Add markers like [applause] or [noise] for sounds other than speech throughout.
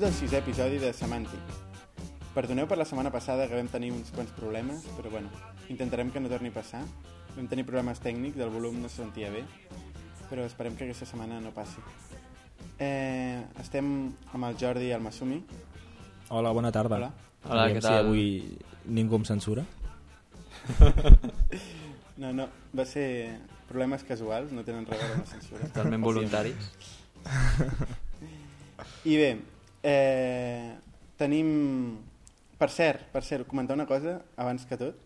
Benvinguts al sisè episodi de Semàntic. Perdoneu per la setmana passada que vam tenir uns quants problemes, però bueno, intentarem que no torni a passar. Vam tenir problemes tècnics, el volum no se sentia bé, però esperem que aquesta setmana no passi. Eh, estem amb el Jordi i el Masumi. Hola, bona tarda. Hola. Hola, Aviam què si tal? avui ningú em censura. No, no, va ser problemes casuals, no tenen res a veure amb la censura. Totalment voluntaris. I bé, eh, tenim... Per cert, per cert, comentar una cosa abans que tot,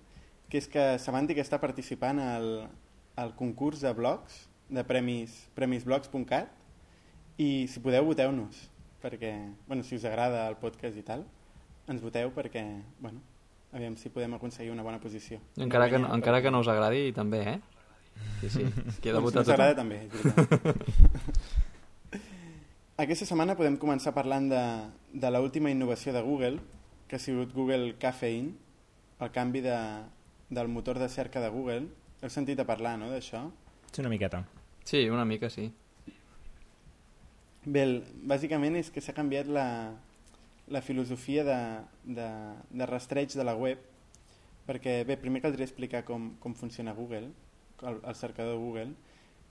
que és que Semàntic està participant al, al concurs de blogs, de premis, premisblogs.cat, i si podeu, voteu-nos, perquè, bueno, si us agrada el podcast i tal, ens voteu perquè, bueno, aviam si podem aconseguir una bona posició. Encara que, no, encara que no us agradi, també, eh? Sí, sí. De Doncs votar no s'agrada tothom. també, és veritat. [laughs] Aquesta setmana podem començar parlant de, de l última innovació de Google, que ha sigut Google Caffeine, el canvi de, del motor de cerca de Google. Heu sentit a parlar, no?, d'això? Sí, una miqueta. Sí, una mica sí. Bé, bàsicament és que s'ha canviat la, la filosofia de, de, de rastreig de la web, perquè, bé, primer caldria explicar com, com funciona Google, el, el cercador Google.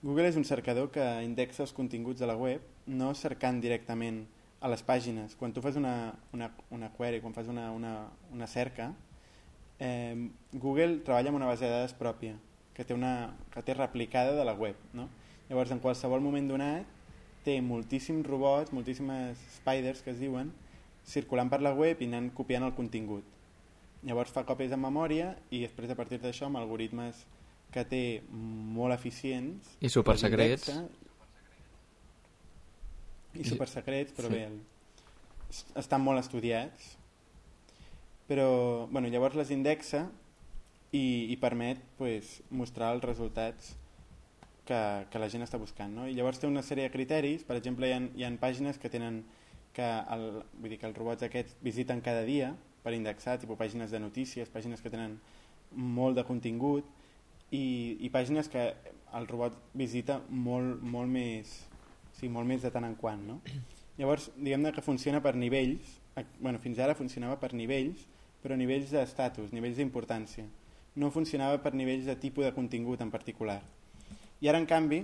Google és un cercador que indexa els continguts de la web, no cercant directament a les pàgines. Quan tu fas una, una, una query, quan fas una, una, una cerca, eh, Google treballa amb una base de dades pròpia, que té, una, que té replicada de la web. No? Llavors, en qualsevol moment donat, té moltíssims robots, moltíssimes spiders que es diuen, circulant per la web i anant copiant el contingut. Llavors fa còpies en memòria i després a partir d'això amb algoritmes que té molt eficients I supersecrets. els indexa. i I- supersecrets però sí. bé estan molt estudiats però bueno, llavors les indexa i, i permet pues, mostrar els resultats que, que la gent està buscant. No? I llavors té una sèrie de criteris, per exemple hi ha, hi ha pàgines que tenen que, el, vull dir que els robots aquests visiten cada dia per indexar, tipus pàgines de notícies, pàgines que tenen molt de contingut i, i pàgines que el robot visita molt, molt més sí, molt més de tant en quant no? [clears throat] llavors diguem que funciona per nivells bueno, fins ara funcionava per nivells però nivells d'estatus, nivells d'importància. No funcionava per nivells de tipus de contingut en particular. I ara en canvi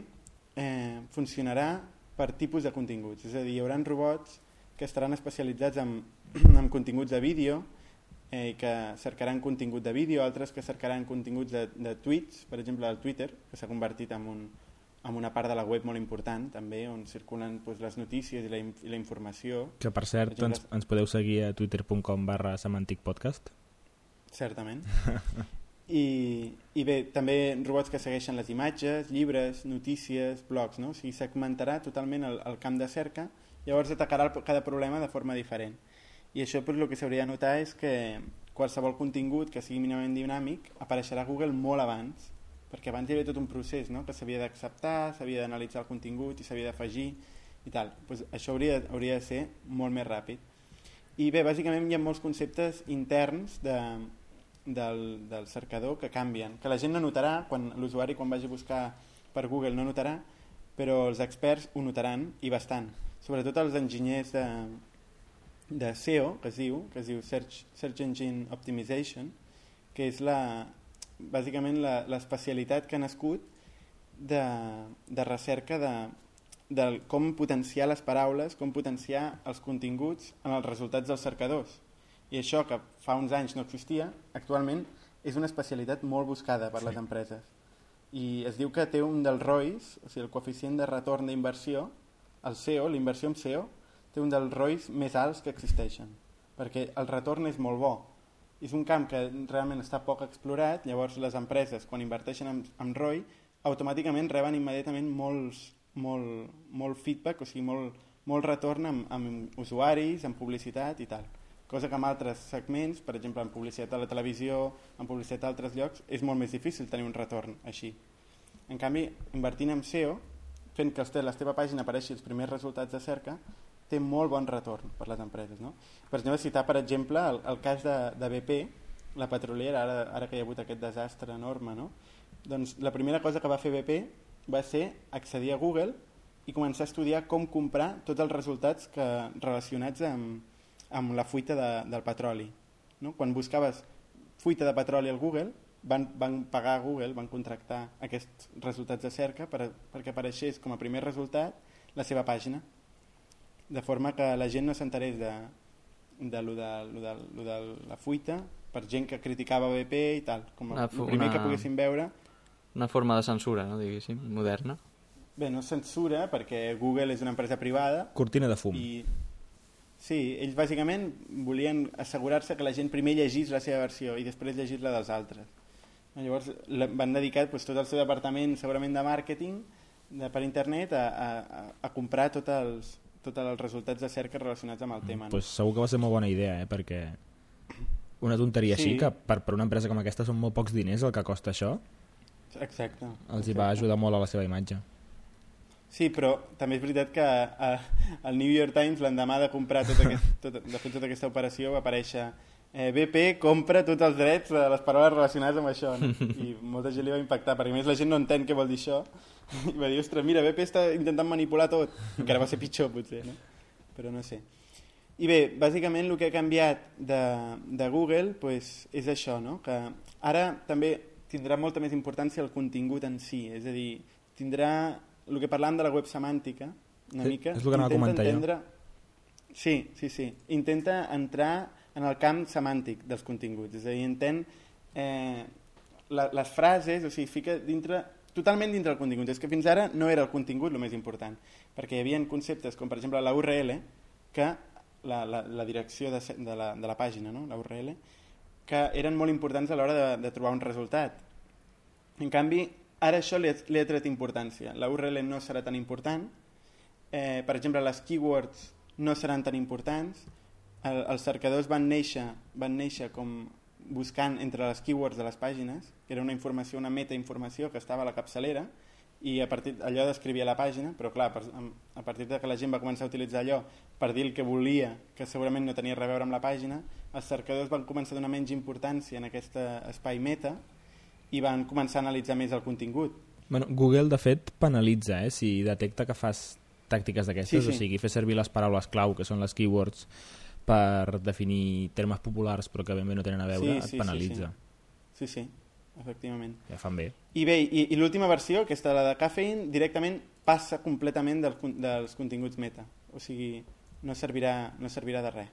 eh, funcionarà per tipus de continguts. És a dir, hi haurà robots que estaran especialitzats en, [clears throat] en continguts de vídeo eh, que cercaran contingut de vídeo, altres que cercaran continguts de, de tweets, per exemple el Twitter, que s'ha convertit en, un, en una part de la web molt important també, on circulen doncs, les notícies i la, i la informació, Que per cert, Per exemple- ens, ens podeu seguir a twitter.com barra semanticpodcast. certament. [laughs] I, I bé, també robots que segueixen les imatges, llibres, notícies, blogs, no? O sigui, segmentarà totalment el, el camp de cerca, llavors atacarà el, cada problema de forma diferent. I això pues, el que s'hauria de notar és que qualsevol contingut que sigui mínimament dinàmic apareixerà a Google molt abans, perquè abans hi havia tot un procés no? que s'havia d'acceptar, s'havia d'analitzar el contingut i s'havia d'afegir i tal. Pues això hauria, hauria de ser molt més ràpid. I bé, bàsicament hi ha molts conceptes interns de, del, del cercador que canvien, que la gent no notarà, quan l'usuari quan vagi a buscar per Google no notarà, però els experts ho notaran i bastant. Sobretot els enginyers de, de SEO, que es diu, que es diu Search, Search Engine Optimization, que és la, bàsicament la- l'especialitat que ha nascut de, de recerca de, de com potenciar les paraules, com potenciar els continguts en els resultats dels cercadors. I això, que fa uns anys no existia, actualment és una especialitat molt buscada per les empreses. I es diu que té un dels ROIs, o sigui, el coeficient de retorn d'inversió, el SEO, l'inversió en SEO, té un dels ROIs més alts que existeixen, perquè el retorn és molt bo. És un camp que realment està poc explorat, llavors les empreses, quan inverteixen en, en ROI, automàticament reben immediatament molts, molt, molt feedback, o sigui, molt, molt retorn amb, amb usuaris, amb publicitat i tal. Cosa que en altres segments, per exemple en publicitat a la televisió, en publicitat a altres llocs, és molt més difícil tenir un retorn així. En canvi, invertint en SEO, fent que la teva pàgina apareixi els primers resultats de cerca, té molt bon retorn per les empreses. No? Per exemple, citar, per exemple, el, el cas de, de BP, la petroliera, ara, ara que hi ha hagut aquest desastre enorme, no? doncs la primera cosa que va fer BP va ser accedir a Google i començar a estudiar com comprar tots els resultats que, relacionats amb, amb la fuita de, del petroli. No? Quan buscaves fuita de petroli al Google, van, van pagar a Google, van contractar aquests resultats de cerca per, perquè apareixés com a primer resultat la seva pàgina, de forma que la gent no s'enterés de, de, lo de, lo de, lo de la fuita per gent que criticava BP i tal, com Una el fu- primer una- que poguessin veure Una forma de censura, no, diguéssim, moderna. Bé, no censura perquè Google és una empresa privada Cortina de fum. i sí, ells bàsicament volien assegurar-se que la gent primer llegís la seva versió i després llegís la dels altres. Llavors la- van dedicar doncs, tot el seu departament segurament de màrqueting de, per internet a, a, a- a comprar tots els, tots els resultats de cerca relacionats amb el tema. No? pues segur que va ser molt bona idea, eh? perquè una tonteria Sí. així, que per, per una empresa com aquesta són molt pocs diners el que costa això, Exacte. els hi va ajudar molt a la seva imatge. Sí, però també és veritat que a, al New York Times l'endemà de comprar tot aquest, tot, de fer tota aquesta operació va aparèixer eh, BP compra tots els drets de les paraules relacionades amb això no? i molta gent li va impactar perquè a més la gent no entén què vol dir això i va dir, ostres, mira, BP està intentant manipular tot encara va ser pitjor potser no? però no sé i bé, bàsicament el que ha canviat de, de Google pues, és això, no? que ara també tindrà molta més importància el contingut en si, és a dir, tindrà el que parlàvem de la web semàntica una Sí, mica, és el que anava a comentar jo. entendre... Sí, sí, sí. Intenta entrar en el camp semàntic dels continguts, és a dir, entén eh, la, les frases, o sigui, fica dintre, totalment dintre del contingut. És que fins ara no era el contingut el més important, perquè hi havia conceptes com, per exemple, la URL, que la, la, la direcció de, de, la, de la pàgina, no? la URL, que eren molt importants a l'hora de, de trobar un resultat. En canvi, ara això li li ha tret importància. La URL no serà tan important, eh, per exemple, les keywords no seran tan importants, el, els cercadors van néixer, van néixer com buscant entre les keywords de les pàgines, que era una informació, una metainformació que estava a la capçalera, i a partir allò descrivia la pàgina, però clar, a partir de que la gent va començar a utilitzar allò per dir el que volia, que segurament no tenia res a veure amb la pàgina, els cercadors van començar a donar menys importància en aquest eh, espai meta i van començar a analitzar més el contingut. Bueno, Google, de fet, penalitza eh? si detecta que fas tàctiques d'aquestes, Sí, sí. o sigui, fer servir les paraules clau, que són les keywords, per definir termes populars però que ben bé no tenen a veure, Sí, et sí, sí, penalitza. Sí, sí, efectivament. Ja fan bé. I bé, i, i l'última versió, aquesta la de Caffeine, directament passa completament del, dels continguts meta. O sigui, no servirà, no servirà de res.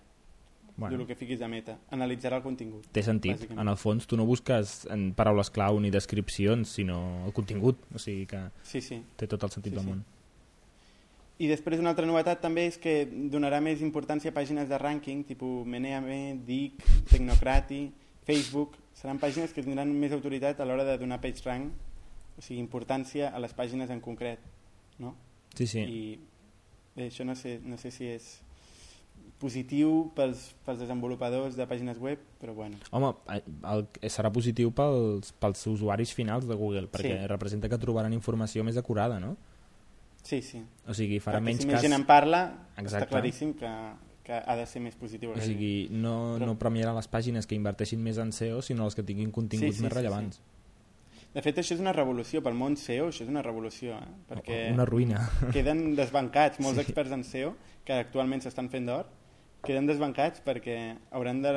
Bueno. El que fiquis de meta. Analitzarà el contingut. té sentit. bàsicament. En el fons, tu no busques en paraules clau ni descripcions, sinó el contingut. O sigui que Sí, sí. té tot el sentit Sí, del sí. món. I després una altra novetat també és que donarà més importància a pàgines de rànquing, tipus Meneame, Dic, Tecnocrati, Facebook. Seran pàgines que tindran més autoritat a l'hora de donar page rank, o sigui, importància a les pàgines en concret. No? Sí, sí. I bé, això no sé, no sé si és positiu pels, pels desenvolupadors de pàgines web, però bueno. Home, el, el, serà positiu pels, pels usuaris finals de Google, perquè Sí. representa que trobaran informació més acurada, no? Sí, sí. O sigui, farà Perquè menys si més cas... gent en parla, Exacte. està claríssim que, que ha de ser més positiu. O sigui, no, Però- no premiarà les pàgines que inverteixin més en SEO, sinó les que tinguin continguts Sí, sí, més sí, rellevants. De fet, això és una revolució pel món SEO, això és una revolució, eh? perquè Una ruïna. [laughs] queden desbancats molts experts en SEO, que actualment s'estan fent d'or, queden desbancats perquè hauran de...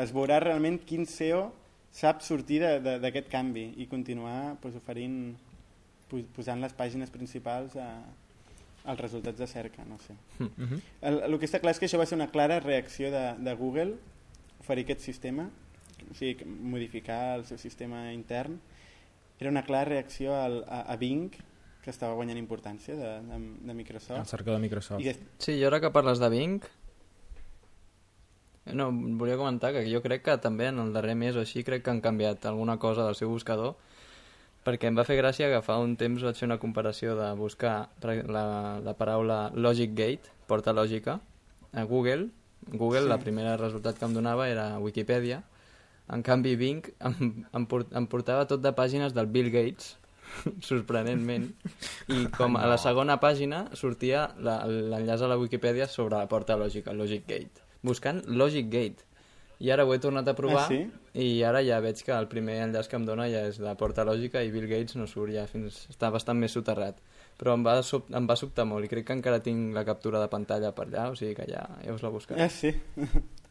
es veurà realment quin SEO sap sortir d'aquest canvi i continuar pues, oferint, posant les pàgines principals a, als resultats de cerca, no sé. Uh -huh. El, el que està clar és que això va ser una clara reacció de, de Google oferir aquest sistema, o sigui, modificar el seu sistema intern. Era una clara reacció al, a, a Bing, que estava guanyant importància de, de, de El Microsoft. cercador de Microsoft. I des, Sí, i ara que parles de Bing... No, volia comentar que jo crec que també en el darrer mes o així crec que han canviat alguna cosa del seu buscador perquè em va fer gràcia que fa un temps vaig fer una comparació de buscar la, la paraula Logic Gate, porta lògica, a Google. Google, Sí. la primera resultat que em donava era Wikipedia. En canvi, Bing em, em, port, em portava tot de pàgines del Bill Gates, [laughs] sorprenentment. I [laughs] com a la segona pàgina sortia la- l'enllaç a la Wikipedia sobre la porta lògica, Logic Gate. Buscant Logic Gate. I ara ho he tornat a provar Ah, sí? i ara ja veig que el primer enllaç que em dona ja és la porta lògica i Bill Gates no surt ja fins... està bastant més soterrat. Però em va, sob... em va sobtar molt i crec que encara tinc la captura de pantalla per allà, o sigui que ja, ja us la buscaré. Ah, sí.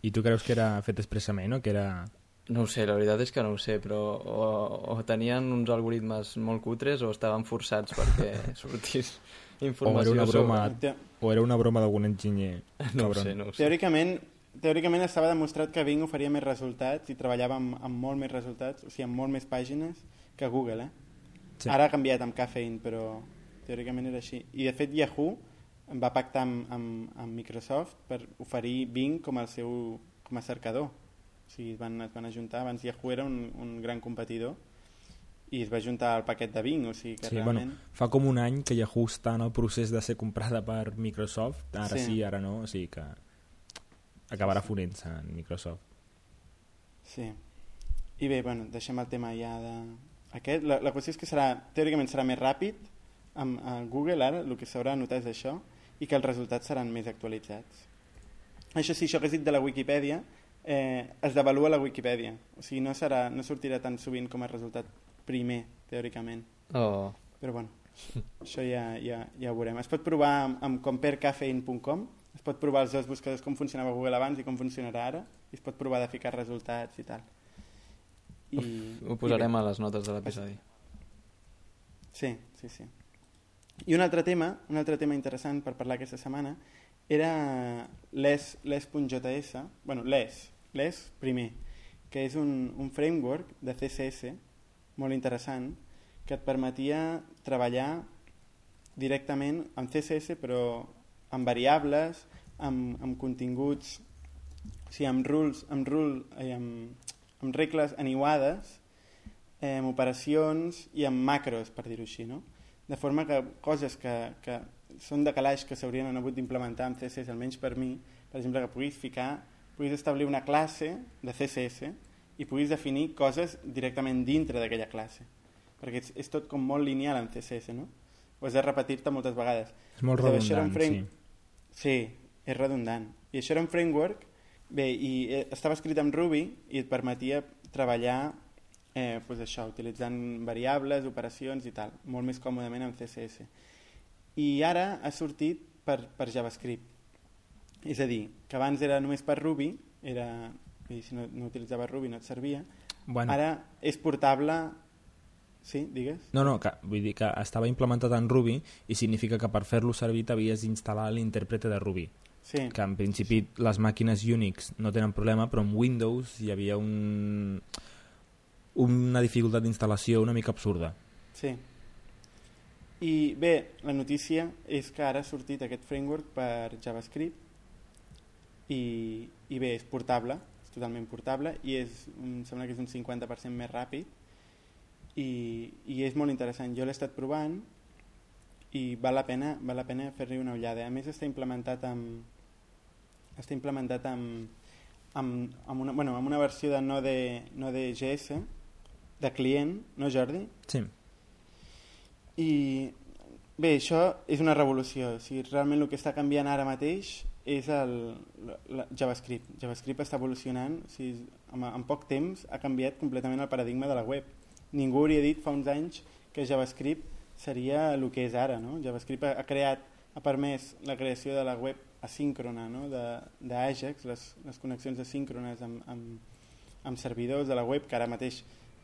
I tu creus que era fet expressament o que era... No ho sé, la veritat és que no ho sé, però o, o tenien uns algoritmes molt cutres o estaven forçats perquè [laughs] sortís O informació era una broma, Te- o era una broma d'algun enginyer sobre... [laughs] No ho sé, no ho sé. Teòricament, teòricament estava demostrat que Bing oferia més resultats i treballava amb, amb molt més resultats, o sigui, amb molt més pàgines que Google, eh? Sí. Ara ha canviat amb Caffeine, però teòricament era així. I de fet Yahoo va pactar amb, amb, amb Microsoft per oferir Bing com el seu com a cercador. O sigui, es van, es van ajuntar, abans Yahoo era un, un gran competidor i es va juntar al paquet de Bing, o sigui que Sí, realment... bueno, fa com un any que Yahoo està en el procés de ser comprada per Microsoft, ara sí, Sí. ara no, o sigui que acabarà fonent-se en Microsoft. Sí. I bé, bueno, deixem el tema ja de... Aquest, la, la qüestió és que serà, teòricament serà més ràpid amb, Google ara, el que s'haurà notat és això, i que els resultats seran més actualitzats. Això sí, això que has dit de la Wikipedia, eh, es devalua la Wikipedia. O sigui, no, serà, no sortirà tan sovint com a resultat primer, teòricament. Oh, Però bueno, això ja, ja, ja ho veurem. Es pot provar amb, amb comparecaffeine.com, es pot provar els dos buscadors com funcionava Google abans i com funcionarà ara, i es pot provar de ficar resultats i tal. I, ho posarem a les notes de l'episodi. Sí, sí, sí. I un altre tema, un altre tema interessant per parlar aquesta setmana era l'ES, l'ES.js, bueno, l'ES, l'ES primer, que és un, un framework de CSS molt interessant que et permetia treballar directament amb CSS però amb variables, amb, amb continguts, o sigui, amb rules, amb, rule, eh, amb, amb regles aniuades, eh, amb operacions i amb macros, per dir-ho així, no? De forma que coses que, que són de calaix que s'haurien hagut d'implementar amb CSS, almenys per mi, per exemple, que puguis ficar, puguis establir una classe de CSS i puguis definir coses directament dintre d'aquella classe. Perquè és, és tot com molt lineal en CSS, no? Ho has de repetir-te moltes vegades. És molt redundant, frame- sí. Sí, és redundant. I això era un framework, bé, i eh, estava escrit en Ruby i et permetia treballar eh, pues això, utilitzant variables, operacions i tal, molt més còmodament amb CSS. I ara ha sortit per, per JavaScript. És a dir, que abans era només per Ruby, era, i si no, no utilitzava Ruby no et servia, Bueno, ara és portable... Sí, digues? No, no, que, vull dir que estava implementat en Ruby i significa que per fer-lo servir t'havies d'instal·lar l'intèrprete de Ruby. Sí, Que en principi les màquines Unix no tenen problema, però amb Windows hi havia un, una dificultat d'instal·lació una mica absurda. Sí. I bé, la notícia és que ara ha sortit aquest framework per JavaScript i, i bé, és portable, és totalment portable i és, em sembla que és un 50% més ràpid i, i és molt interessant. Jo l'he estat provant i val la pena, val la pena fer-li una ullada. A més està implementat amb està implementat amb, amb, amb, una, bueno, amb una versió de Node, Node.js de client, no Jordi? Sí, I bé, això és una revolució. O sigui, realment el que està canviant ara mateix és el, la JavaScript. JavaScript està evolucionant, o sigui, en, en poc temps ha canviat completament el paradigma de la web. Ningú hauria dit fa uns anys que JavaScript seria el que és ara. No? JavaScript ha, creat ha permès la creació de la web asíncrona no? d'Ajax, les, les connexions asíncrones amb, amb, amb servidors de la web, que ara mateix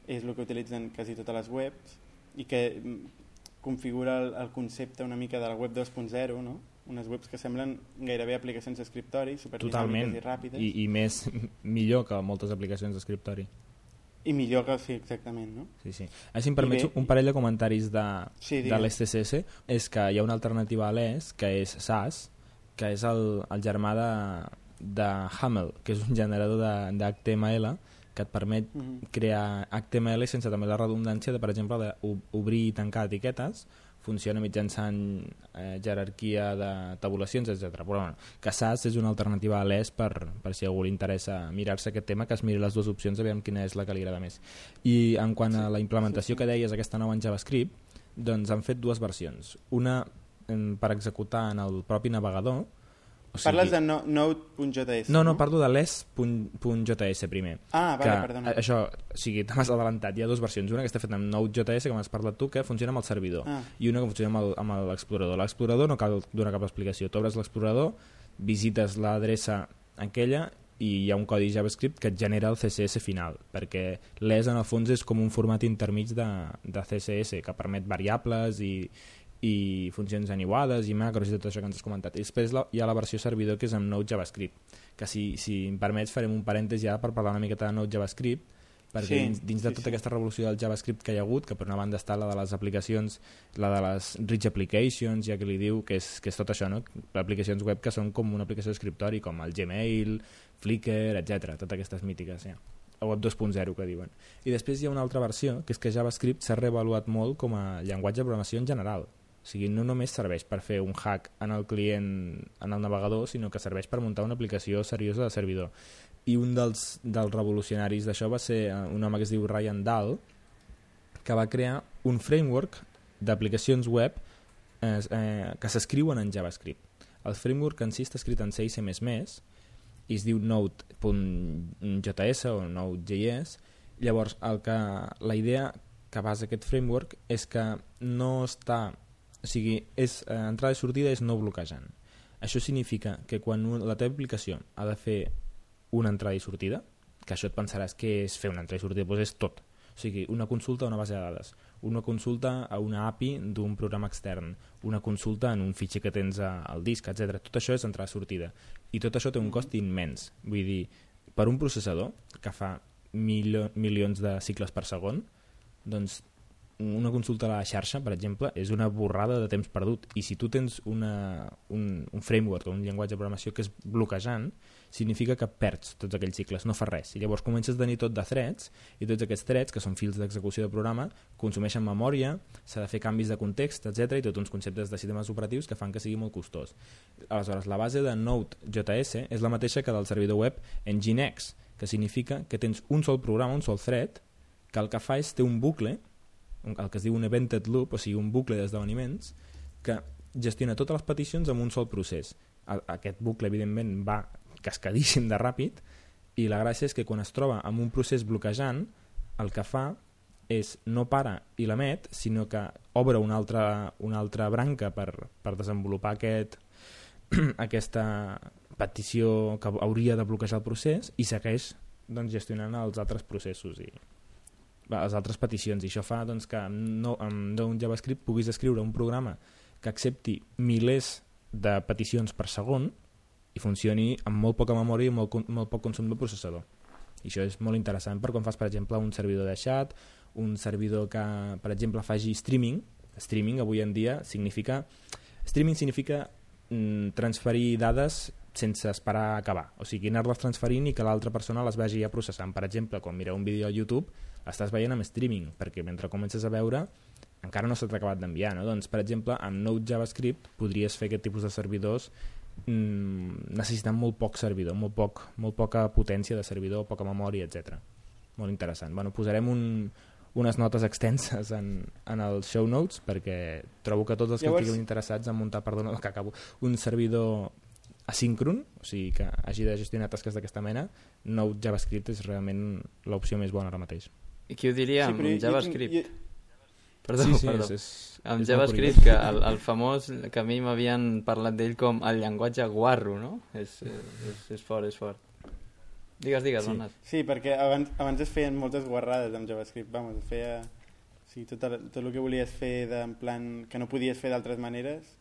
és el que utilitzen quasi totes les webs i que mm, configura el, el concepte una mica de la web 2.0, no? unes webs que semblen gairebé aplicacions d'escriptori, totalment. superdinàmiques i ràpides. I, i més [laughs] millor que moltes aplicacions d'escriptori. I millor que sí, exactament, no? Sí, sí. Si em permets un parell de comentaris de, Sí, de l'SCS, és que hi ha una alternativa a l'ES, que és SAS, que és el, el germà de, de Hamel, que és un generador d'HTML que et permet Mhm. crear HTML sense també la redundància de, per exemple, d'obrir i tancar etiquetes, funciona mitjançant eh, jerarquia de tabulacions, etc. Però bueno, que SAS és una alternativa a l'ES per, per si algú li interessa mirar-se aquest tema, que es miri les dues opcions a veure quina és la que li agrada més. I en quant a la implementació que deies, aquesta nova en JavaScript, doncs han fet dues versions. Una em, per executar en el propi navegador, O sigui, Parles de no, Node.js, No, no, parlo de les.js primer. Ah, vale, que, perdona. Això, o sigui, t'has adelantat. Hi ha dues versions. Una que està feta amb Node.js, que m'has parlat tu, que funciona amb el servidor. Ah. I una que funciona amb l'explorador. L'explorador no cal donar cap explicació. Tu obres l'explorador, visites l'adreça aquella i hi ha un codi JavaScript que et genera el CSS final, perquè l'ES en el fons és com un format intermig de, de CSS que permet variables i, i funcions animades i macros i tot això que ens has comentat. I després la, hi ha la versió servidor que és amb Node JavaScript, que si, si em permets farem un parèntesi ara per parlar una miqueta de Node JavaScript, perquè Sí, dins, dins de sí, tota sí. aquesta revolució del JavaScript que hi ha hagut, que per una banda està la de les aplicacions, la de les rich applications, ja que li diu que és, que és tot això, no? aplicacions web que són com una aplicació d'escriptori, com el Gmail, Flickr, etc. totes aquestes mítiques, ja. o Web 2.0 que diuen. I després hi ha una altra versió, que és que JavaScript s'ha reavaluat molt com a llenguatge de programació en general. O sigui, no només serveix per fer un hack en el client, en el navegador, sinó que serveix per muntar una aplicació seriosa de servidor. I un dels, dels revolucionaris d'això va ser eh, un home que es diu Ryan Dahl, que va crear un framework d'aplicacions web eh, eh, que s'escriuen en JavaScript. El framework en si està escrit en C i C++ i es diu Node.js o Node.js. Llavors, el que, la idea que basa aquest framework és que no està... O sigui, és, eh, entrada i sortida és no bloquejant. Això significa que quan un, la teva aplicació ha de fer una entrada i sortida, que això et pensaràs que és fer una entrada i sortida, doncs és tot. O sigui, una consulta a una base de dades, una consulta a una API d'un programa extern, una consulta en un fitxer que tens al disc, etc. Tot això és entrada i sortida. I tot això té un cost immens. Vull dir, per un processador que fa milio, milions de cicles per segon, doncs una consulta a la xarxa, per exemple, és una borrada de temps perdut. I si tu tens una, un, un framework o un llenguatge de programació que és bloquejant, significa que perds tots aquells cicles, no fa res. I llavors comences a tenir tot de threads, i tots aquests threads, que són fils d'execució de programa, consumeixen memòria, s'ha de fer canvis de context, etc i tots uns conceptes de sistemes operatius que fan que sigui molt costós. Aleshores, la base de Node.js és la mateixa que del servidor web Nginx, que significa que tens un sol programa, un sol thread, que el que fa és té un bucle, el que es diu un evented loop, o sigui, un bucle d'esdeveniments, que gestiona totes les peticions amb un sol procés. Aquest bucle, evidentment, va cascadíssim de ràpid, i la gràcia és que quan es troba amb un procés bloquejant, el que fa és no para i l'emet, sinó que obre una altra, una altra branca per, per desenvolupar aquest, [clears throat] aquesta petició que hauria de bloquejar el procés i segueix doncs, gestionant els altres processos i les altres peticions. I això fa doncs, que amb, no, amb un JavaScript puguis escriure un programa que accepti milers de peticions per segon i funcioni amb molt poca memòria i molt, molt poc consum de processador. I això és molt interessant per quan fas per exemple un servidor de chat un servidor que per exemple faci streaming. Streaming avui en dia significa streaming significa mm, transferir dades sense esperar a acabar, o sigui, anar-les transferint i que l'altra persona les vagi ja processant. Per exemple, quan mireu un vídeo a YouTube, estàs veient amb streaming, perquè mentre comences a veure encara no s'ha acabat d'enviar, no? Doncs, per exemple, amb Node JavaScript podries fer aquest tipus de servidors mm, necessitant molt poc servidor, molt, poc, molt poca potència de servidor, poca memòria, etc. Molt interessant. Bueno, posarem un, unes notes extenses en, en els show notes perquè trobo que tots els que Llavors- estiguin interessats en muntar, perdona, [laughs] que acabo, un servidor asíncron, o sigui que hagi de gestionar tasques d'aquesta mena, Node JavaScript és realment l'opció més bona ara mateix. I qui ho diria Sí, amb però jo- jo JavaScript? Perdó, sí, sí, perdó. És, és, amb és JavaScript, que el, el famós, que a mi m'havien parlat d'ell com el llenguatge guarro, no? És, és, és fort, és fort. Digues, digues, Sí. Donat. Sí, perquè abans, abans es feien moltes guarrades amb JavaScript, vamos, es feia... O sigui, tot, el, tot el que volies fer de, en plan que no podies fer d'altres maneres,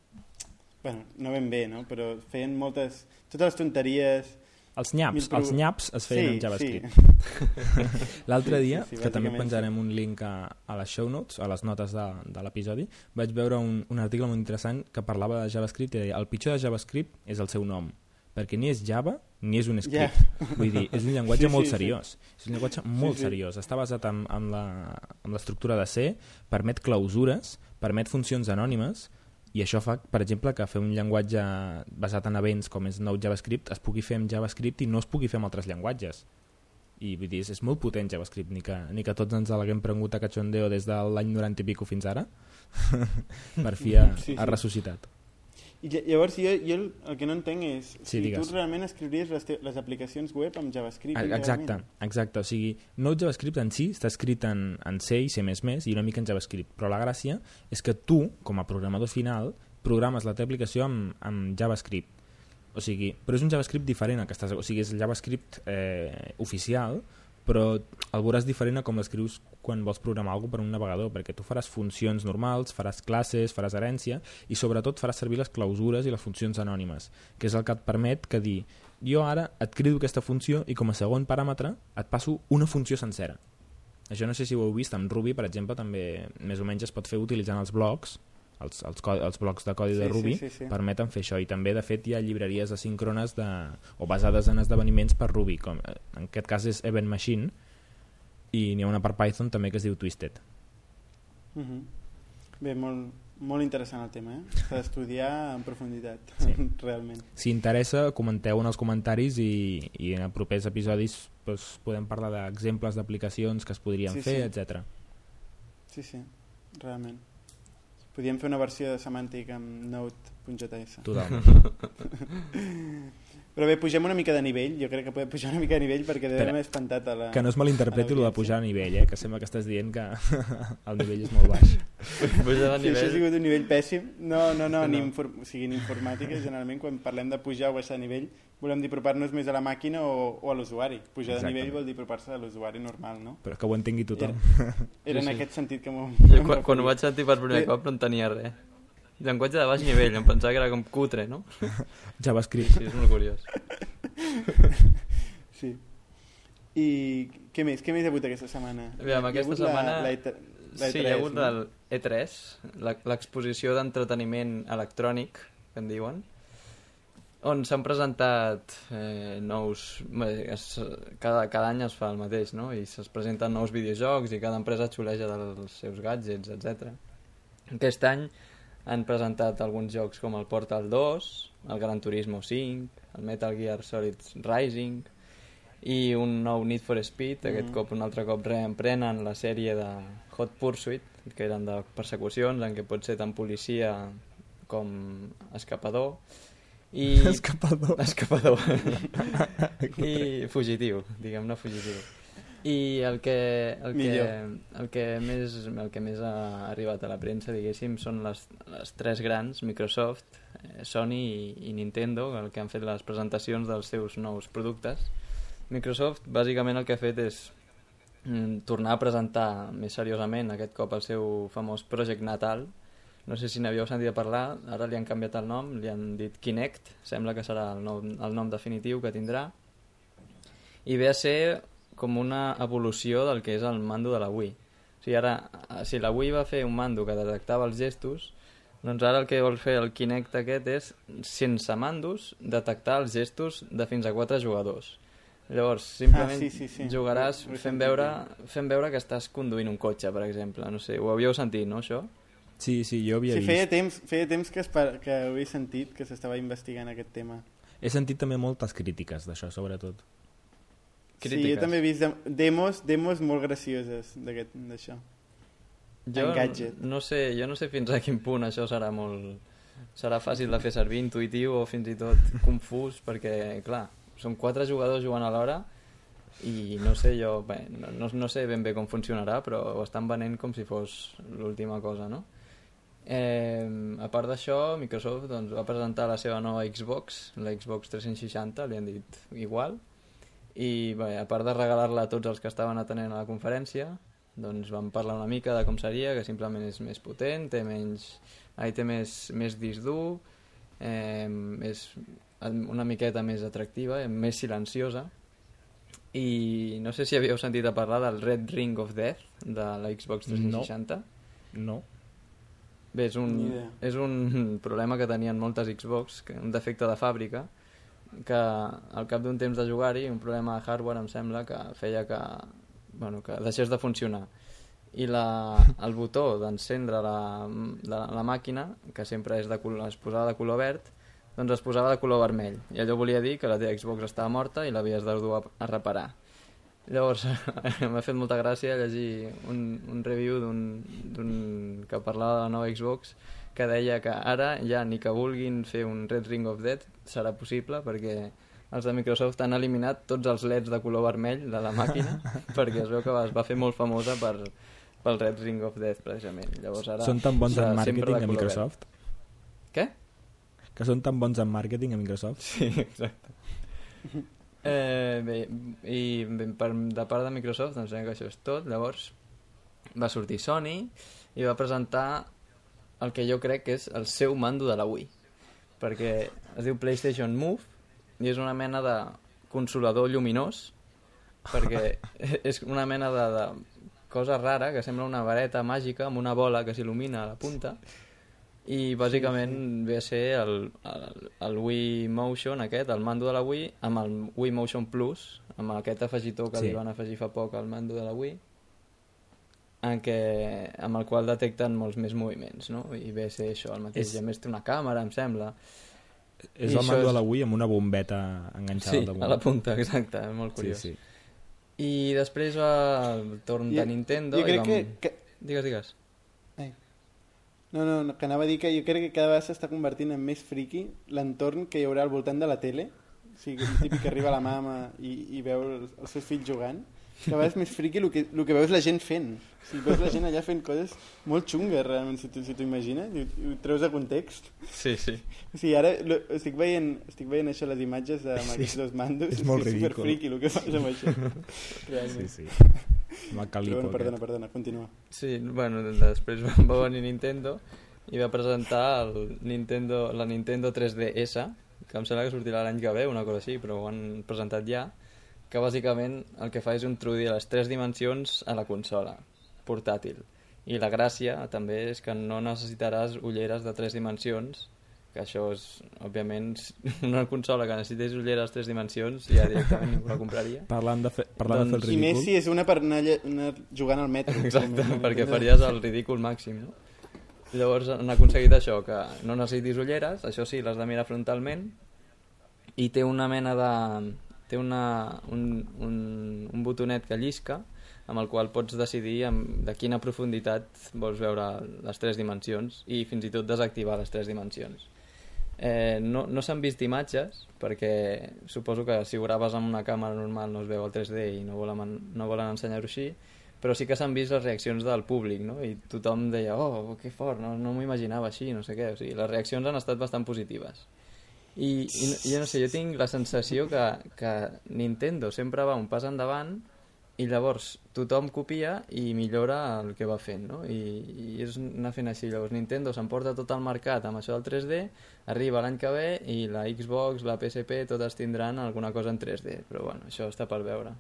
bueno, no ben bé, no? Però feien moltes... Totes les tonteries... Els nyaps, pro- els nyaps es feien sí, amb JavaScript. Sí. [laughs] [laughs] L'altre Sí, dia, sí, sí, que també penjarem un link a, a les show notes, a les notes de, de l'episodi, vaig veure un, un article molt interessant que parlava de JavaScript i deia el pitjor de JavaScript és el seu nom, perquè ni és Java ni és un script. Ja. [laughs] Vull dir, és un llenguatge Sí, sí, molt sí. seriós. És un llenguatge molt sí. seriós. Està basat en, en la- en l'estructura de C, permet clausures, permet funcions anònimes, i això fa, per exemple, que fer un llenguatge basat en events com és Node JavaScript es pugui fer amb JavaScript i no es pugui fer amb altres llenguatges. I vull dir, és, és molt potent JavaScript ni que, ni que tots ens l'haguem prengut a cachondeo des de l'any 90 i pico fins ara. [laughs] Per fi ha, Sí, sí. ha ressuscitat I lla- llavors jo, jo el, el que no entenc és Sí, si digues. tu realment escriuries les, les aplicacions web amb JavaScript Ah, Exacte, íntegrament. exacte. O sigui, Node JavaScript en si està escrit en, en C i C++ i una mica en JavaScript, però la gràcia és que tu, com a programador final, programes la teva aplicació amb, amb JavaScript. O sigui, però és un JavaScript diferent al que estàs... O sigui, és el JavaScript eh, oficial, però el veuràs diferent a com l'escrius quan vols programar alguna per un navegador, perquè tu faràs funcions normals, faràs classes, faràs herència, i sobretot faràs servir les clausures i les funcions anònimes, que és el que et permet que dir jo ara et crido aquesta funció i com a segon paràmetre et passo una funció sencera. Això no sé si ho heu vist, amb Ruby, per exemple, també més o menys es pot fer utilitzant els blocs, els, els, els blocs de codi Sí, de sí, Ruby, sí, sí. permeten fer això. I també, de fet, hi ha llibreries asíncrones de, o basades en esdeveniments per Ruby, com, eh, en aquest cas és Event Machine, i n'hi ha una per Python també que es diu Twisted. Mhm. Bé, molt, molt interessant el tema, eh? S'ha d'estudiar en profunditat, Sí. [laughs] realment. Si interessa, comenteu en els comentaris i, i en els propers episodis doncs, podem parlar d'exemples d'aplicacions que es podrien Sí, fer, sí. etc. Sí, sí, realment. Podríem fer una versió de semàntic amb Node.js. Totalment. [laughs] Però bé, pugem una mica de nivell, jo crec que podem pujar una mica de nivell perquè devem espantat a la... Que no es malinterpreti el de pujar a nivell, eh? que sembla que estàs dient que [laughs] el nivell és molt baix. Puja de Sí, això ha nivell. sigut un nivell pèssim. No, no, no, No. ni, infor... o sigui, en informàtica, generalment, quan parlem de pujar o baixar de nivell, volem dir apropar-nos més a la màquina o, o a l'usuari. Pujar de Exactament. nivell vol dir apropar-se a l'usuari normal, no? Però que ho entengui tothom. Era en sí. aquest sentit que m'ho... Quan, quan ho vaig sentir per primer cop no entenia res. Llenguatge de baix nivell, em pensava que era com cutre, no? [laughs] JavaScript. Sí, és molt curiós. [laughs] Sí. I què més? Què més hi ha hagut aquesta setmana? Aviam, Hi ha aquesta la- setmana- La, E3, la Sí, hi ha hagut no? el E3, la- l'exposició d'entreteniment electrònic, que en diuen, on s'han presentat eh, nous... Es, cada, cada any es fa el mateix, no? I es presenten nous videojocs i cada empresa xuleja dels seus gadgets, etc. Aquest any han presentat alguns jocs com el Portal 2, el Gran Turismo 5, el Metal Gear Solid Rising i un nou Need for Speed, aquest Mhm. cop un altre cop reemprenen la sèrie de Hot Pursuit, que eren de persecucions en què pot ser tant policia com escapador. I [laughs] Escapador. escapador. [laughs] I fugitiu, diguem-ne fugitiu i el que, el que, Millor. el que, més, el que més ha arribat a la premsa, diguéssim, són les, les tres grans, Microsoft, eh, Sony i, i Nintendo, el que han fet les presentacions dels seus nous productes. Microsoft, bàsicament, el que ha fet és mm, tornar a presentar més seriosament aquest cop el seu famós Project Natal. No sé si n'havíeu sentit a parlar, ara li han canviat el nom, li han dit Kinect, sembla que serà el nom, el nom definitiu que tindrà. I ve a ser com una evolució del que és el mando de la Wii. O sigui, ara, eh, si la Wii va fer un mando que detectava els gestos, doncs ara el que vol fer el Kinect aquest és, sense mandos, detectar els gestos de fins a quatre jugadors. Llavors, simplement Ah, sí, sí, sí. jugaràs fent veure, fent veure que estàs conduint un cotxe, per exemple. No sé, ho havíeu sentit, no, això? Sí, sí, jo havia Sí, vist. feia temps, feia temps que, es par... que ho he sentit, que s'estava investigant aquest tema. He sentit també moltes crítiques d'això, sobretot. Sí, Crítiques. jo també he vist dem- demos, demos molt gracioses d'això. Jo no sé, jo no sé fins a quin punt això serà molt... serà fàcil de fer servir, intuïtiu o fins i tot [laughs] confús, perquè, clar, són quatre jugadors jugant alhora i no sé jo, bé, no, no, no sé ben bé com funcionarà, però ho estan venent com si fos l'última cosa, no? Eh, a part d'això, Microsoft doncs, va presentar la seva nova Xbox, la Xbox 360, li han dit igual, i bé, a part de regalar-la a tots els que estaven atenent a la conferència, doncs vam parlar una mica de com seria, que simplement és més potent, té menys, ai, té més, més disc dur, eh, és una miqueta més atractiva, eh, més silenciosa, i no sé si havíeu sentit a parlar del Red Ring of Death de la Xbox 360. No. Bé, és un, és un problema que tenien moltes Xbox, que un defecte de fàbrica, que al cap d'un temps de jugar-hi, un problema de hardware em sembla que feia que, bueno, que deixés de funcionar. I la, el botó d'encendre la, la, la màquina, que sempre és de color, es posava de color verd, doncs es posava de color vermell. I allò volia dir que la teva Xbox estava morta i l'havies de dur a, a reparar. Llavors, [laughs] m'ha fet molta gràcia llegir un, un review d'un que parlava de la nova Xbox que deia que ara ja ni que vulguin fer un Red Ring of Death serà possible perquè els de Microsoft han eliminat tots els leds de color vermell de la màquina [laughs] perquè es veu que es va fer molt famosa per, pel Red Ring of Death precisament. Llavors ara Són tan bons en màrqueting a Microsoft? verd. Què? Que són tan bons en màrqueting a Microsoft? Sí, exacte. Eh, bé, i bé, per, de part de Microsoft, doncs que això és tot. Llavors va sortir Sony i va presentar el que jo crec que és el seu mando de la Wii. Perquè es diu PlayStation Move i és una mena de consolador lluminós perquè [laughs] és una mena de, de cosa rara que sembla una vareta màgica amb una bola que s'il·lumina a la punta i bàsicament ve a ser el, el, el Wii Motion aquest, el mando de la Wii amb el Wii Motion Plus amb aquest afegitó que Sí. li van afegir fa poc al mando de la Wii en què, amb el qual detecten molts més moviments no? i ve a ser això el mateix És- i a més té una càmera em sembla És I el mando és- de la Wii amb una bombeta enganxada sí, al damunt. a la punta, exacte, és molt Sí, curiós sí. i després va el torn de Nintendo jo i crec vam... que, que... digues, digues Ai. No, no, no, que anava a dir que jo crec que cada vegada s'està convertint en més friki l'entorn que hi haurà al voltant de la tele o sigui, el típic que arriba la mama i, i veu els, els seus fills jugant cada vegada és més friki el que, el que veus la gent fent. O sigui, veus la gent allà fent coses molt xungues realment, si tu si t'ho imagines i, ho- ho treus de context. Sí, sí. O sigui, ara lo, estic, veient, estic veient això, les imatges amb Sí, aquests dos mandos. És molt que és superfriki el que fas amb això. Sí, realment. Sí. Amb el Però calipo bueno, perdona, aquest. perdona, continua. Sí, bueno, després va venir Nintendo i va presentar el Nintendo, la Nintendo 3DS, que em sembla que sortirà l'any que ve, una cosa així, però ho han presentat ja, que bàsicament el que fa és introduir les tres dimensions a la consola portàtil. I la gràcia també és que no necessitaràs ulleres de tres dimensions, que això és, òbviament, [laughs] una consola que necessités ulleres de tres dimensions ja directament ningú la compraria. Parlant de, fer, parlant Doncs- de fer I el més ridícul, si és una per anar, lle- anar jugant al metro. Exacte, realment, [laughs] perquè no? faries el ridícul màxim, no? Llavors han aconseguit això, que no necessitis ulleres, això sí, l'has de mirar frontalment, i té una mena de... té una, un, un, un botonet que llisca, amb el qual pots decidir amb, de quina profunditat vols veure les tres dimensions i fins i tot desactivar les tres dimensions. Eh, no no s'han vist imatges perquè suposo que si ho graves amb una càmera normal no es veu el 3D i no volen, no volen ensenyar-ho així però sí que s'han vist les reaccions del públic no? i tothom deia, oh, que fort no, no m'ho imaginava així, no sé què o sigui, les reaccions han estat bastant positives i, i, jo no sé, jo tinc la sensació que, que Nintendo sempre va un pas endavant i llavors tothom copia i millora el que va fent, no? I, i és anar fent així. Llavors Nintendo s'emporta tot el mercat amb això del 3D, arriba l'any que ve i la Xbox, la PSP, totes tindran alguna cosa en 3D, però bueno, això està per veure.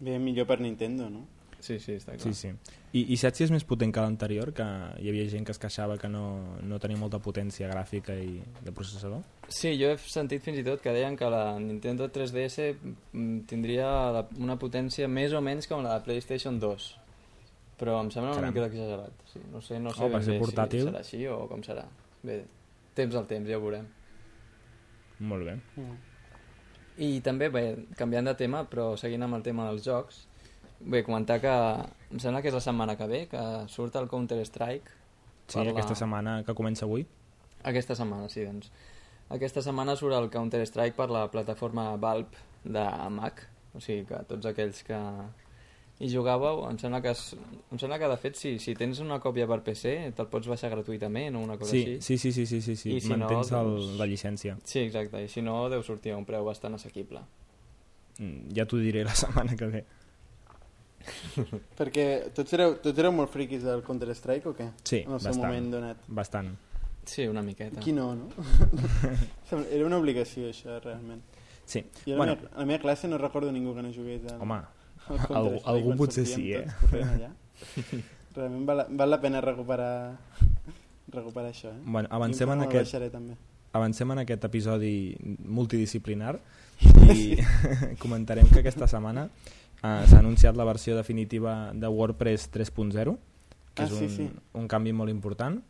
Bé, millor per Nintendo, no? Sí, sí, està clar. Sí, sí. I, I saps si és més potent que l'anterior? Que hi havia gent que es queixava que no, no tenia molta potència gràfica i de processador? Sí, jo he sentit fins i tot que deien que la Nintendo 3DS mm, tindria la, una potència més o menys com la de PlayStation 2. Però em sembla una Caram. mica exagerat. Sí, no sé, no sé Oh, ben ser bé portàtil. si serà així o com serà. Bé, temps al temps, ja ho veurem. Molt bé. Mm. I també, bé, canviant de tema, però seguint amb el tema dels jocs, bé, comentar que em sembla que és la setmana que ve, que surt el Counter-Strike. Sí, la- aquesta setmana que comença avui. Aquesta setmana, sí, doncs. Aquesta setmana surt el Counter-Strike per la plataforma Valve de Mac, o sigui que tots aquells que hi jugàveu, em sembla que, es, em sembla que de fet si, si tens una còpia per PC te'l pots baixar gratuïtament o una cosa Sí, així. sí, sí, sí, sí, sí, sí. I si no, Mantens el, doncs- la llicència. Sí, exacte, i si no deu sortir a un preu bastant assequible. Mm, Ja t'ho diré la [laughs] setmana que ve. [laughs] Perquè tots éreu, tots éreu molt friquis del Counter-Strike o què? Sí, En el seu bastant. moment donat. Bastant. Sí, una miqueta. Qui no, no? [laughs] Era una obligació, això, realment. Sí. Jo a, bueno, la meva, a la meva classe no recordo ningú que no jugués al, home, al algú- potser sí, eh? tots. [laughs] Realment val, val la pena recuperar recuperar això, eh? bueno avancem, en aquest, baixaré, també. avancem en aquest episodi multidisciplinar i comentarem que aquesta setmana eh, s'ha anunciat la versió definitiva de WordPress 3.0 que Ah, és un, sí, sí. un canvi molt important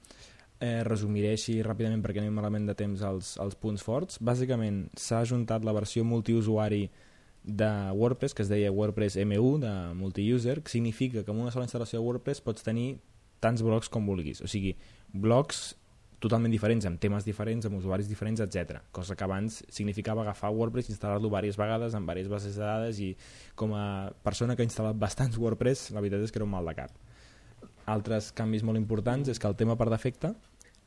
eh, resumiré així ràpidament perquè anem malament de temps als, als punts forts bàsicament s'ha ajuntat la versió multiusuari de WordPress que es deia WordPress M1 de multiuser que significa que amb una sola instal·lació de WordPress pots tenir tants blogs com vulguis. O sigui, blogs totalment diferents, amb temes diferents, amb usuaris diferents, etc. Cosa que abans significava agafar WordPress, instal·lar-lo diverses vegades amb diverses bases de dades i com a persona que ha instal·lat bastants [laughs] WordPress, la veritat és que era un mal de cap. Altres canvis molt importants és que el tema per defecte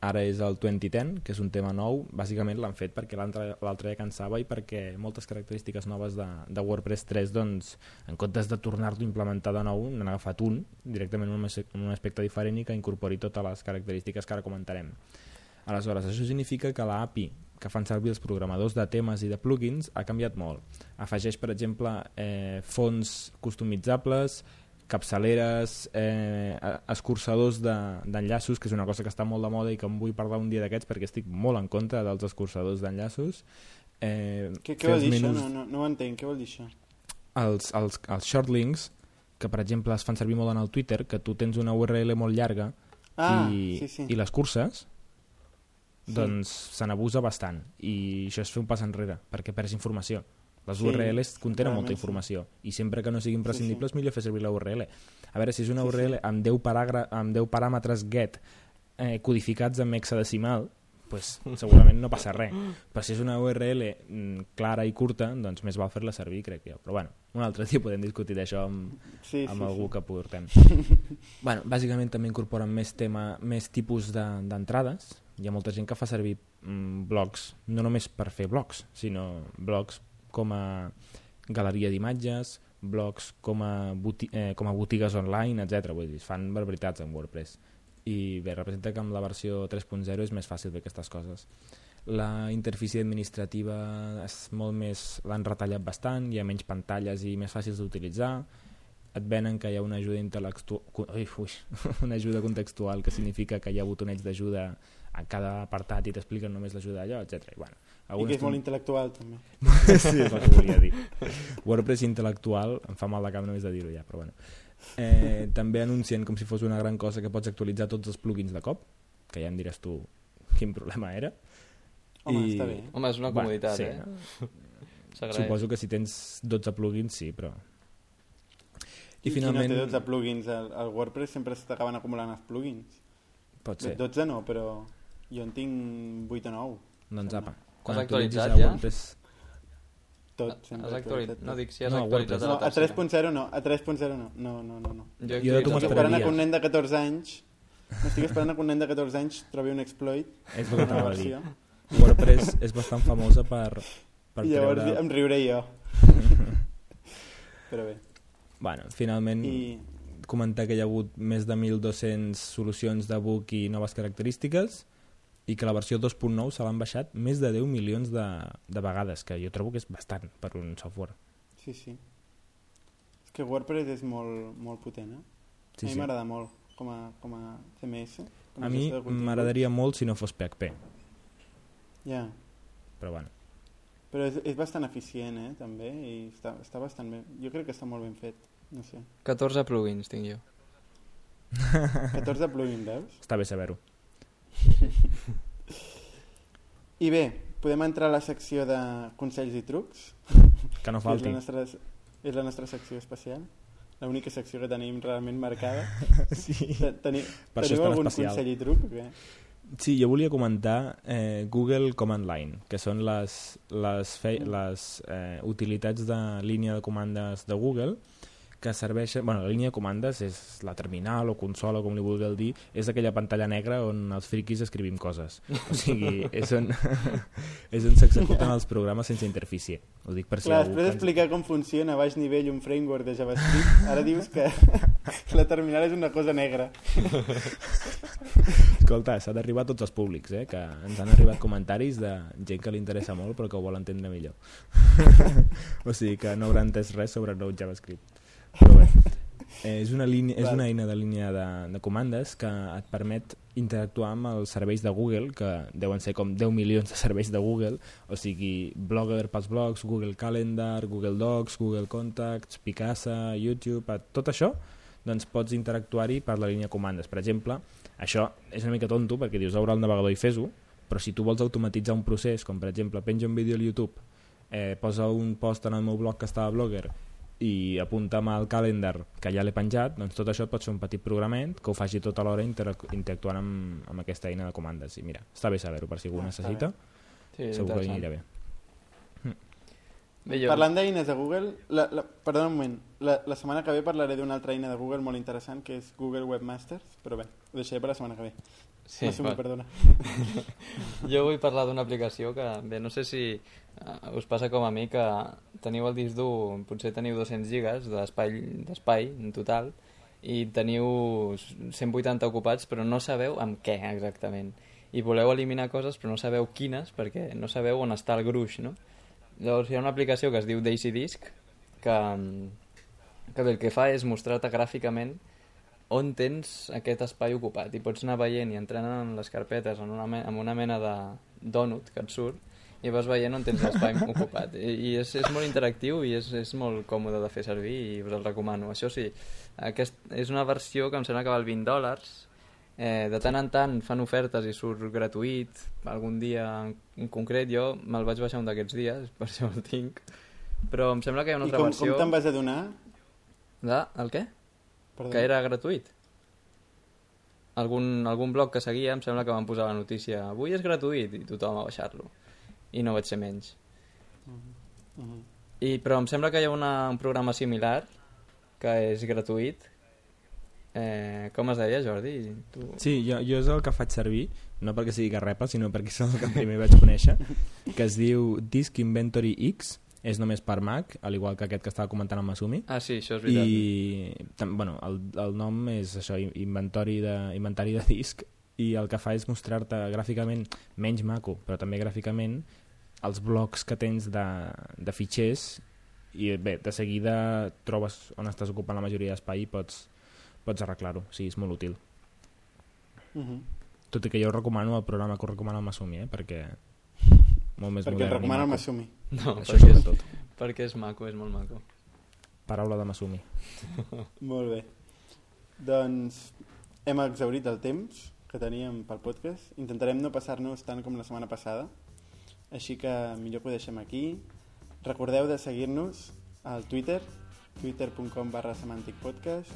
ara és el 2010, que és un tema nou, bàsicament l'han fet perquè l'altre ja cansava i perquè moltes característiques noves de, de WordPress 3, doncs, en comptes de tornar-lo a implementar de nou, n'han agafat un, directament en un aspecte diferent i que incorpori totes les característiques que ara comentarem. Aleshores, això significa que l'API que fan servir els programadors de temes i de plugins ha canviat molt. Afegeix, per exemple, eh, fonts customitzables, capçaleres, eh, escurçadors d'enllaços, de, que és una cosa que està molt de moda i que em vull parlar un dia d'aquests perquè estic molt en contra dels escurçadors d'enllaços. Eh, què, què vol dir menús... això? No, no, no ho entenc, què vol dir això? Els, els, els shortlinks, que per exemple es fan servir molt en el Twitter, que tu tens una URL molt llarga ah, i, sí, sí. i les curses, sí. doncs se n'abusa bastant i això és fer un pas enrere perquè perds informació les sí, URLs contenen molta informació sí. i sempre que no sigui imprescindible sí, sí. millor fer servir la URL. A veure, si és una sí, URL sí. Amb, 10 amb 10 paràmetres get eh, codificats en hexadecimal, pues, segurament no passa res. Però si és una URL mm, clara i curta, doncs més val fer-la servir, crec jo. Però bueno, un altre dia podem discutir d'això amb, sí, amb sí, algú sí. que portem. [laughs] bueno, bàsicament també incorporen més tema, més tipus d'entrades. De, Hi ha molta gent que fa servir mm, blogs, no només per fer blogs, sinó blogs com a galeria d'imatges, blogs com a, eh, com a botigues online, etc. Vull dir, fan barbaritats en WordPress. I bé, representa que amb la versió 3.0 és més fàcil fer aquestes coses. La interfície administrativa és molt més l'han retallat bastant, hi ha menys pantalles i més fàcils d'utilitzar, et venen que hi ha una ajuda intel·lectual ui, ui, [laughs] una ajuda contextual que significa que hi ha botonets d'ajuda a cada apartat i t'expliquen només l'ajuda d'allò, etc. I, bueno, I que és molt intel·lectual també [laughs] sí, és el que volia dir WordPress intel·lectual, em fa mal de cap només de dir-ho ja, però bueno eh, també anuncien com si fos una gran cosa que pots actualitzar tots els plugins de cop que ja em diràs tu quin problema era Home, I... està bé. Home, és una comoditat, bueno, sí, eh? Suposo que si tens 12 plugins, sí, però... I, I finalment... Qui no té 12 plugins? El, el WordPress sempre s'acaben acumulant els plugins. Pot ser. 12 no, però jo en tinc 8 o 9. Doncs apa. Quan has actualitzat ja? WordPress... Tot, sempre has actualitzat. No, dic si has no, actualitzat no, a 3.0 no, a 3.0 no. No, no, no, no. Jo, jo de tu esperant que un nen de 14 anys m'estic esperant que un nen de 14 anys trobi un exploit. És el que t'anava a dir. WordPress és bastant famosa per, per I llavors treure... em riuré jo. [laughs] Però bé. Bueno, finalment I... comentar que hi ha hagut més de 1.200 solucions de book i noves característiques i que la versió 2.9 se l'han baixat més de 10 milions de, de vegades, que jo trobo que és bastant per un software. Sí, sí. És que WordPress és molt, molt potent, eh? Sí, a mi sí. m'agrada molt com a, com a CMS. Com a, a mi m'agradaria molt si no fos PHP. Ja. Yeah. Però bueno. Però és, és bastant eficient, eh, també, i està, està bastant bé. Jo crec que està molt ben fet, no sé. 14 plugins tinc jo. 14 plugins, veus? Està bé saber-ho. I bé, podem entrar a la secció de consells i trucs. Que no falti. És la nostra, és la nostra secció especial. L'única secció que tenim realment marcada. [laughs] sí. Teni, per teniu algun especial. consell i truc? Què? Sí, jo volia comentar eh, Google Command Line, que són les, les, fe, mm. les eh, utilitats de línia de comandes de Google, que serveix... Bueno, la línia de comandes és la terminal o consola, com li vulgueu dir, és aquella pantalla negra on els friquis escrivim coses. O sigui, és on, [laughs] és on s'executen els programes sense interfície. Ho dic per si Clar, després d'explicar com funciona a baix nivell un framework de JavaScript, ara dius que [laughs] la terminal és una cosa negra. [laughs] Escolta, s'ha d'arribar a tots els públics, eh? que ens han arribat comentaris de gent que li interessa molt però que ho vol entendre millor. o sigui que no haurà entès res sobre nou JavaScript. Però bé, [laughs] eh, és, una línia, és una eina de línia de, de comandes que et permet interactuar amb els serveis de Google, que deuen ser com 10 milions de serveis de Google, o sigui, Blogger pels blogs, Google Calendar, Google Docs, Google Contacts, Picasa, YouTube, tot això, doncs pots interactuar-hi per la línia comandes. Per exemple, això és una mica tonto perquè dius obre el navegador i fes-ho, però si tu vols automatitzar un procés, com per exemple penja un vídeo al YouTube, eh, posa un post en el meu blog que està a Blogger i apunta'm al calendar que ja l'he penjat, doncs tot això pot ser un petit programament que ho faci tota l'hora interac- interactuant amb, amb aquesta eina de comandes. I mira, està bé saber-ho per si algú Ah, necessita, Sí, segur que anirà bé. Bé, jo... Parlant d'eines de Google, la, la, perdona un moment, la, la setmana que ve parlaré d'una altra eina de Google molt interessant que és Google Webmasters, però bé, ho deixaré per la setmana que ve. Sí, M'assumir, va. perdona. [laughs] Jo vull parlar d'una aplicació que, bé, no sé si uh, us passa com a mi que teniu el disc dur, potser teniu 200 gigas d'espai en total i teniu 180 ocupats però no sabeu amb què exactament i voleu eliminar coses però no sabeu quines perquè no sabeu on està el gruix, no? Llavors hi ha una aplicació que es diu Daisy Disk que, que el que fa és mostrar-te gràficament on tens aquest espai ocupat i pots anar veient i entrant en les carpetes en una, en una mena de donut que et surt i vas veient on tens l'espai [laughs] ocupat i, i és, és molt interactiu i és, és molt còmode de fer servir i us el recomano això sí, aquest és una versió que em sembla que val 20 dòlars eh, de tant en tant fan ofertes i surt gratuït algun dia en, en concret jo me'l vaig baixar un d'aquests dies [laughs] per això el tinc però em sembla que hi ha una I altra com, versió com te'n vas adonar? de, el què? Perdona. que era gratuït. Algun, algun blog que seguia em sembla que van posar la notícia avui és gratuït i tothom a baixar-lo. I no vaig ser menys. Mhm. I, però em sembla que hi ha una, un programa similar que és gratuït. Eh, com es deia, Jordi? Tu... Sí, jo, jo és el que faig servir, no perquè sigui garrepa, sinó perquè [laughs] és el que primer vaig conèixer, que es diu Disk Inventory X, és només per Mac, al igual que aquest que estava comentant amb Masumi, Ah, sí, això és veritat. i tam, bueno, el, el nom és això, in- inventori de, inventari de disc, i el que fa és mostrar-te gràficament, menys maco, però també gràficament, els blocs que tens de, de fitxers, i bé, de seguida trobes on estàs ocupant la majoria d'espai i pots, pots arreglar-ho, o sigui, és molt útil. Mhm. Tot i que jo recomano el programa que ho recomana el Masumi, eh? perquè molt més Perquè modern et i recomano el. Masumi. No, Això perquè és, sobretot. perquè és maco, és molt maco. Paraula de Masumi. [laughs] Molt bé. Doncs hem exaurit el temps que teníem pel podcast. Intentarem no passar-nos tant com la setmana passada. Així que millor que ho deixem aquí. Recordeu de seguir-nos al Twitter, twitter.com barra semanticpodcast,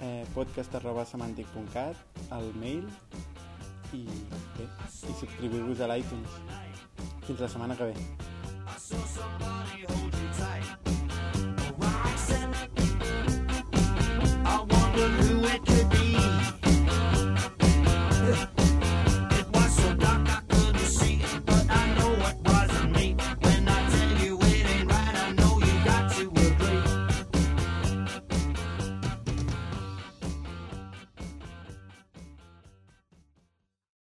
eh, podcast arroba semantic.cat, al mail i, bé, i subscriviu-vos a l'iTunes. Fins la setmana que ve.